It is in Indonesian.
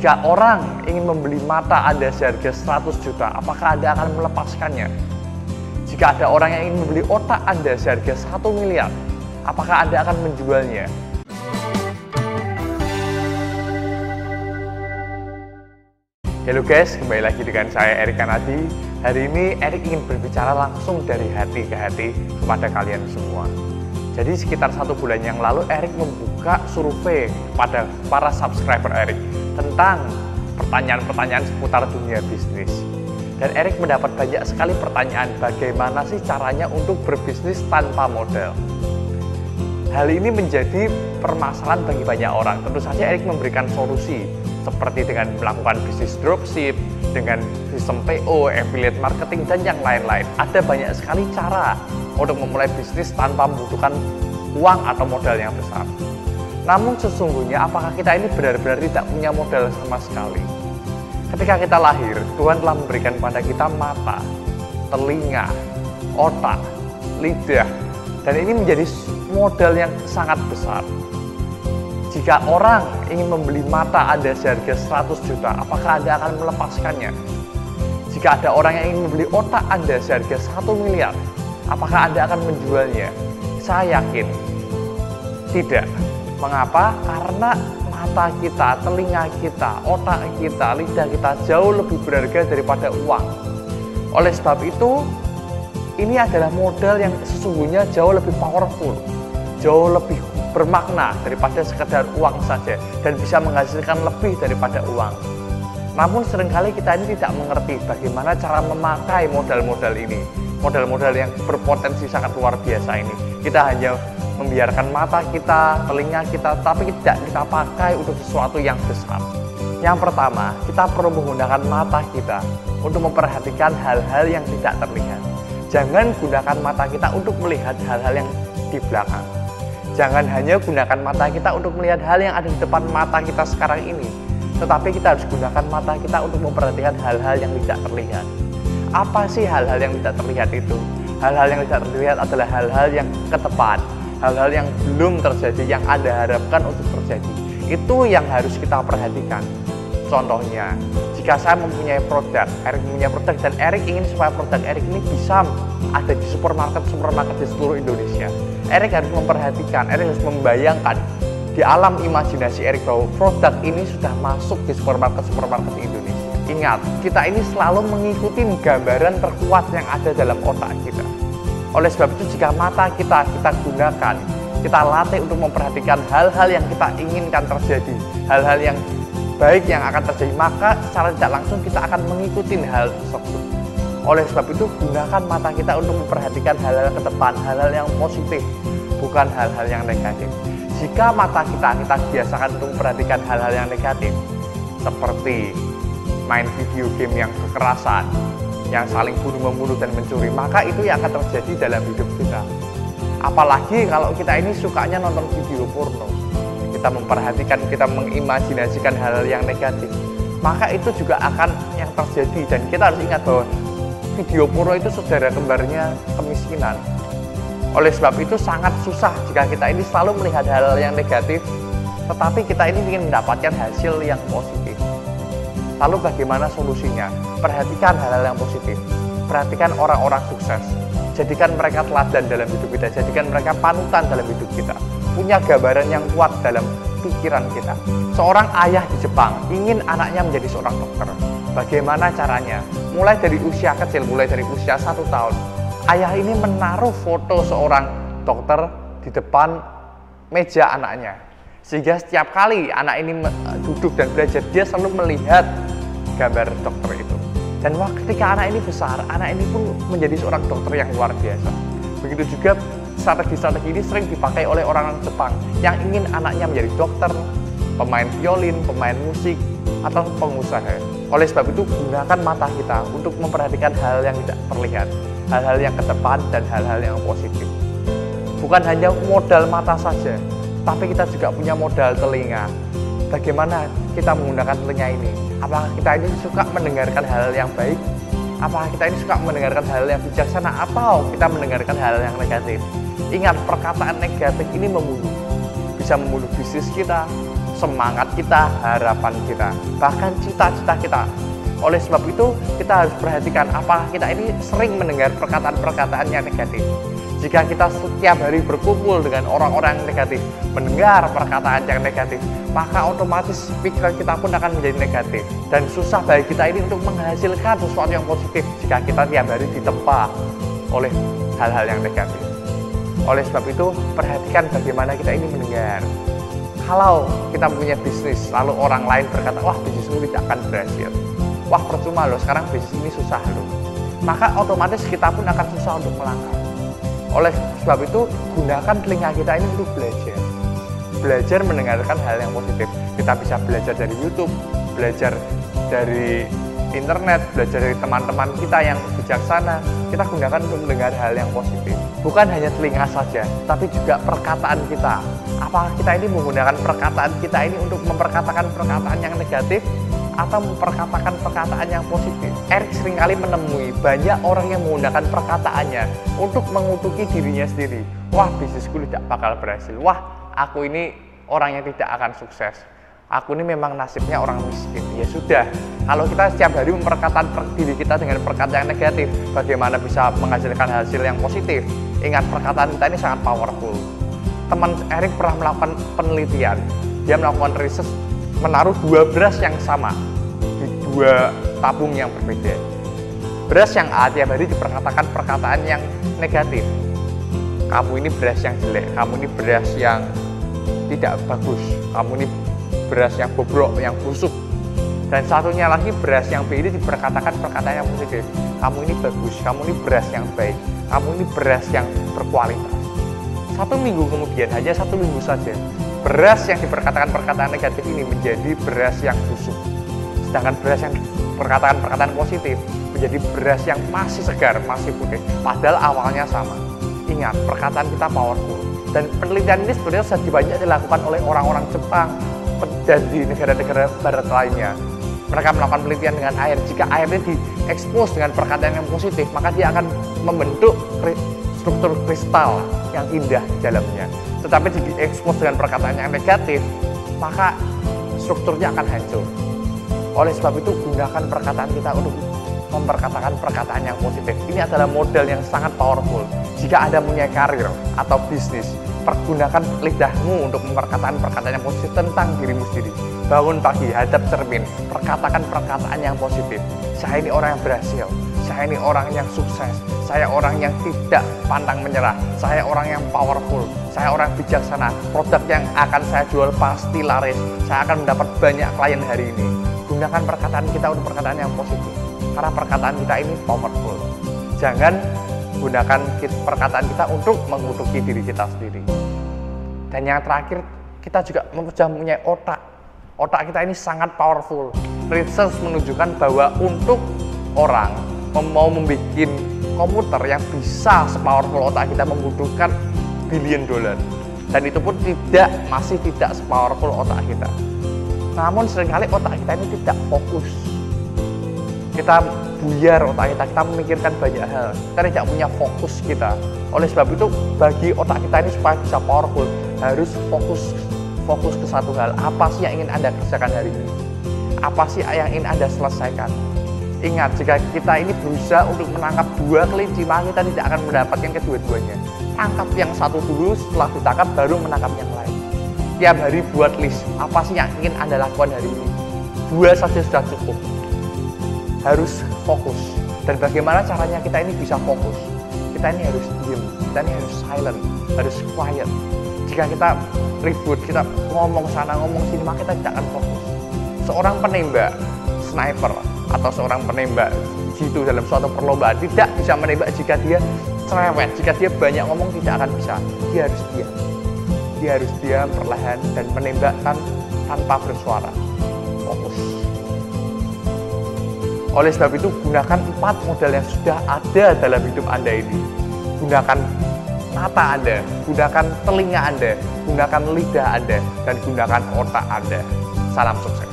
Jika orang ingin membeli mata Anda seharga 100 juta, apakah Anda akan melepaskannya? Jika ada orang yang ingin membeli otak Anda seharga 1 miliar, apakah Anda akan menjualnya? Halo guys, kembali lagi dengan saya Erik Kanadi. Hari ini Erik ingin berbicara langsung dari hati ke hati kepada kalian semua. Jadi sekitar satu bulan yang lalu Erik membuka survei pada para subscriber Erik tentang pertanyaan-pertanyaan seputar dunia bisnis. Dan Erik mendapat banyak sekali pertanyaan bagaimana sih caranya untuk berbisnis tanpa modal. Hal ini menjadi permasalahan bagi banyak orang. Tentu saja Erik memberikan solusi seperti dengan melakukan bisnis dropship, dengan sistem PO, affiliate marketing, dan yang lain-lain. Ada banyak sekali cara untuk memulai bisnis tanpa membutuhkan uang atau modal yang besar. Namun sesungguhnya apakah kita ini benar-benar tidak punya modal sama sekali? Ketika kita lahir, Tuhan telah memberikan kepada kita mata, telinga, otak, lidah, dan ini menjadi modal yang sangat besar. Jika orang ingin membeli mata Anda seharga 100 juta, apakah Anda akan melepaskannya? Jika ada orang yang ingin membeli otak Anda seharga 1 miliar, apakah Anda akan menjualnya? Saya yakin tidak. Mengapa? Karena mata kita, telinga kita, otak kita, lidah kita jauh lebih berharga daripada uang. Oleh sebab itu, ini adalah modal yang sesungguhnya jauh lebih powerful, jauh lebih bermakna daripada sekedar uang saja dan bisa menghasilkan lebih daripada uang. Namun sering kali kita ini tidak mengerti bagaimana cara memakai modal-modal ini, modal-modal yang berpotensi sangat luar biasa ini. Kita hanya membiarkan mata kita, telinga kita, tapi tidak kita pakai untuk sesuatu yang besar. Yang pertama, kita perlu menggunakan mata kita untuk memperhatikan hal-hal yang tidak terlihat. Jangan gunakan mata kita untuk melihat hal-hal yang di belakang. Jangan hanya gunakan mata kita untuk melihat hal yang ada di depan mata kita sekarang ini, tetapi kita harus gunakan mata kita untuk memperhatikan hal-hal yang tidak terlihat. Apa sih hal-hal yang tidak terlihat itu? Hal-hal yang tidak terlihat adalah hal-hal yang ke depan, hal-hal yang belum terjadi, yang Anda harapkan untuk terjadi. Itu yang harus kita perhatikan. Contohnya, jika saya mempunyai produk, Erik mempunyai produk dan Erik ingin supaya produk Erik ini bisa ada di supermarket-supermarket di seluruh Indonesia. Erik harus memperhatikan, Erik harus membayangkan di alam imajinasi Erik bahwa produk ini sudah masuk di supermarket-supermarket Indonesia. Ingat, kita ini selalu mengikuti gambaran terkuat yang ada dalam otak kita. Oleh sebab itu, jika mata kita kita gunakan, kita latih untuk memperhatikan hal-hal yang kita inginkan terjadi, hal-hal yang baik yang akan terjadi, maka secara tidak langsung kita akan mengikuti hal tersebut. Oleh sebab itu, gunakan mata kita untuk memperhatikan hal-hal ke depan, hal-hal yang positif, bukan hal-hal yang negatif. Jika mata kita kita biasakan untuk memperhatikan hal-hal yang negatif, seperti main video game yang kekerasan, yang saling bunuh-membunuh dan mencuri, maka itu yang akan terjadi dalam hidup kita. Apalagi kalau kita ini sukanya nonton video porno, kita memperhatikan, kita mengimajinasikan hal-hal yang negatif, maka itu juga akan yang terjadi dan kita harus ingat bahwa video porno itu saudara kembarnya kemiskinan. Oleh sebab itu sangat susah jika kita ini selalu melihat hal-hal yang negatif, tetapi kita ini ingin mendapatkan hasil yang positif. Lalu bagaimana solusinya? Perhatikan hal-hal yang positif. Perhatikan orang-orang sukses. Jadikan mereka teladan dalam hidup kita, jadikan mereka panutan dalam hidup kita punya gambaran yang kuat dalam pikiran kita. Seorang ayah di Jepang ingin anaknya menjadi seorang dokter. Bagaimana caranya? Mulai dari usia kecil, mulai dari usia satu tahun, ayah ini menaruh foto seorang dokter di depan meja anaknya. Sehingga setiap kali anak ini duduk dan belajar, dia selalu melihat gambar dokter itu. Dan ketika anak ini besar, anak ini pun menjadi seorang dokter yang luar biasa. Begitu juga strategi-strategi ini sering dipakai oleh orang Jepang yang ingin anaknya menjadi dokter, pemain violin, pemain musik, atau pengusaha. Oleh sebab itu, gunakan mata kita untuk memperhatikan hal yang tidak terlihat, hal-hal yang ke depan dan hal-hal yang positif. Bukan hanya modal mata saja, tapi kita juga punya modal telinga. Bagaimana kita menggunakan telinga ini? Apakah kita ini suka mendengarkan hal-hal yang baik Apakah kita ini suka mendengarkan hal yang bijaksana atau kita mendengarkan hal yang negatif? Ingat, perkataan negatif ini membunuh. Bisa membunuh bisnis kita, semangat kita, harapan kita, bahkan cita-cita kita. Oleh sebab itu, kita harus perhatikan apakah kita ini sering mendengar perkataan-perkataan yang negatif. Jika kita setiap hari berkumpul dengan orang-orang yang negatif, mendengar perkataan yang negatif, maka otomatis pikiran kita pun akan menjadi negatif. Dan susah bagi kita ini untuk menghasilkan sesuatu yang positif jika kita tiap hari ditempa oleh hal-hal yang negatif. Oleh sebab itu, perhatikan bagaimana kita ini mendengar. Kalau kita punya bisnis, lalu orang lain berkata, wah bisnismu tidak akan berhasil. Wah percuma loh, sekarang bisnis ini susah loh. Maka otomatis kita pun akan susah untuk melangkah oleh sebab itu, gunakan telinga kita ini untuk belajar. Belajar mendengarkan hal yang positif. Kita bisa belajar dari YouTube, belajar dari internet, belajar dari teman-teman kita yang bijaksana. Kita gunakan untuk mendengar hal yang positif. Bukan hanya telinga saja, tapi juga perkataan kita. Apakah kita ini menggunakan perkataan kita ini untuk memperkatakan perkataan yang negatif atau memperkatakan perkataan yang positif. Eric sering kali menemui banyak orang yang menggunakan perkataannya untuk mengutuki dirinya sendiri. Wah, bisnisku tidak bakal berhasil. Wah, aku ini orang yang tidak akan sukses. Aku ini memang nasibnya orang miskin. Ya sudah, kalau kita setiap hari memperkatakan diri kita dengan perkataan yang negatif, bagaimana bisa menghasilkan hasil yang positif? Ingat, perkataan kita ini sangat powerful. Teman Erik pernah melakukan penelitian. Dia melakukan riset menaruh dua beras yang sama di dua tabung yang berbeda. Beras yang A tiap hari diperkatakan perkataan yang negatif. Kamu ini beras yang jelek, kamu ini beras yang tidak bagus, kamu ini beras yang bobrok, yang busuk. Dan satunya lagi beras yang B ini diperkatakan perkataan yang positif. Kamu ini bagus, kamu ini beras yang baik, kamu ini beras yang berkualitas. Satu minggu kemudian, hanya satu minggu saja, beras yang diperkatakan perkataan negatif ini menjadi beras yang busuk. Sedangkan beras yang perkataan perkataan positif menjadi beras yang masih segar, masih putih. Padahal awalnya sama. Ingat, perkataan kita powerful. Dan penelitian ini sebenarnya sudah banyak dilakukan oleh orang-orang Jepang dan di negara-negara barat lainnya. Mereka melakukan penelitian dengan air. Jika airnya diekspos dengan perkataan yang positif, maka dia akan membentuk struktur kristal yang indah di dalamnya. Tetapi jika diekspos dengan perkataan yang negatif, maka strukturnya akan hancur. Oleh sebab itu, gunakan perkataan kita untuk memperkatakan perkataan yang positif. Ini adalah modal yang sangat powerful. Jika Anda punya karir atau bisnis, pergunakan lidahmu untuk memperkatakan perkataan yang positif tentang dirimu sendiri. Bangun pagi, hadap cermin, perkatakan perkataan yang positif. Saya ini orang yang berhasil, saya ini orang yang sukses, saya orang yang tidak pantang menyerah, saya orang yang powerful, saya orang bijaksana, produk yang akan saya jual pasti laris, saya akan mendapat banyak klien hari ini. Gunakan perkataan kita untuk perkataan yang positif, karena perkataan kita ini powerful. Jangan gunakan perkataan kita untuk mengutuki diri kita sendiri. Dan yang terakhir, kita juga mempunyai otak. Otak kita ini sangat powerful. Research menunjukkan bahwa untuk orang mau membuat komputer yang bisa sepowerful otak kita membutuhkan billion dollar dan itu pun tidak masih tidak sepowerful otak kita namun sering kali otak kita ini tidak fokus. Kita buyar otak kita, kita memikirkan banyak hal. Kita tidak punya fokus kita. Oleh sebab itu bagi otak kita ini supaya bisa powerful harus fokus fokus ke satu hal. Apa sih yang ingin anda kerjakan hari ini? Apa sih yang ingin anda selesaikan? Ingat, jika kita ini berusaha untuk menangkap dua kelinci, maka kita tidak akan mendapatkan kedua-duanya. Tangkap yang satu dulu, setelah ditangkap baru menangkap yang lain. Tiap hari buat list, apa sih yang ingin Anda lakukan hari ini? Dua saja sudah cukup. Harus fokus. Dan bagaimana caranya kita ini bisa fokus? Kita ini harus diam, kita ini harus silent, harus quiet. Jika kita ribut, kita ngomong sana, ngomong sini, maka kita tidak akan fokus. Seorang penembak, sniper, atau seorang penembak jitu dalam suatu perlombaan tidak bisa menembak jika dia cerewet, jika dia banyak ngomong tidak akan bisa. Dia harus diam. Dia harus diam perlahan dan menembakkan tanpa bersuara. Fokus. Oleh sebab itu gunakan empat modal yang sudah ada dalam hidup Anda ini. Gunakan mata Anda, gunakan telinga Anda, gunakan lidah Anda, dan gunakan otak Anda. Salam sukses.